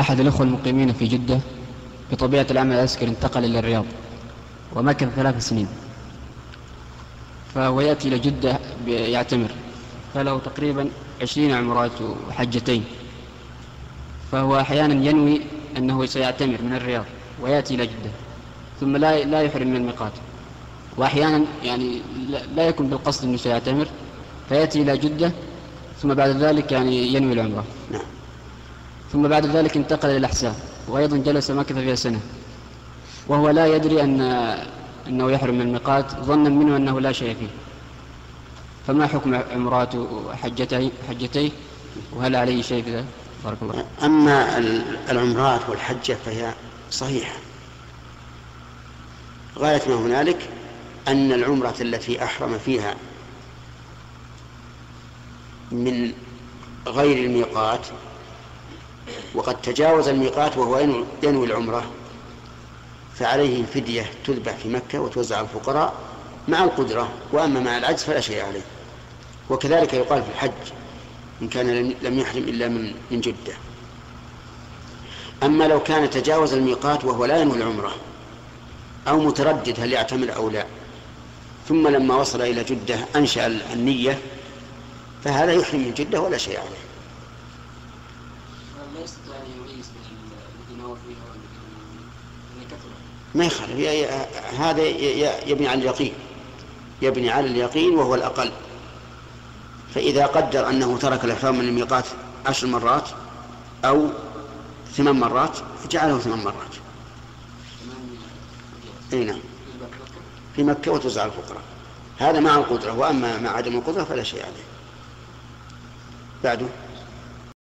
أحد الأخوة المقيمين في جدة بطبيعة العمل العسكري انتقل إلى الرياض ومكث ثلاث سنين. فهو يأتي إلى جدة يعتمر فله تقريبا عشرين عمرات وحجتين. فهو أحيانا ينوي أنه سيعتمر من الرياض ويأتي إلى جدة ثم لا لا يحرم من الميقات. وأحيانا يعني لا يكون بالقصد أنه سيعتمر فيأتي إلى جدة ثم بعد ذلك يعني ينوي العمرة. نعم. ثم بعد ذلك انتقل إلى الأحساء وأيضا جلس مكث فيها سنة. وهو لا يدري أن أنه يحرم من الميقات ظنا منه أنه لا شيء فيه. فما حكم عمراته وحجتيه حجتيه؟ وهل عليه شيء في ذلك؟ بارك الله أما العمرات والحجة فهي صحيحة. غاية ما هنالك أن العمرة التي أحرم فيها من غير الميقات وقد تجاوز الميقات وهو ينوي العمرة. فعليه فدية تذبح في مكة وتوزع على الفقراء مع القدرة وأما مع العجز فلا شيء عليه. وكذلك يقال في الحج إن كان لم يحرم إلا من من جدة. أما لو كان تجاوز الميقات وهو لا ينوي العمرة أو متردد هل يعتمر أو لا ثم لما وصل إلى جدة أنشأ النية فهذا يحرم من جدة ولا شيء عليه. ما يخالف. هذا يبني على اليقين. يبني على اليقين وهو الأقل. فإذا قدر أنه ترك الإحرام من الميقات عشر مرات أو ثمان مرات فجعله ثمان مرات. أي نعم. في مكة وتوزع على الفقراء. هذا مع القدرة وأما مع عدم القدرة فلا شيء عليه. بعده.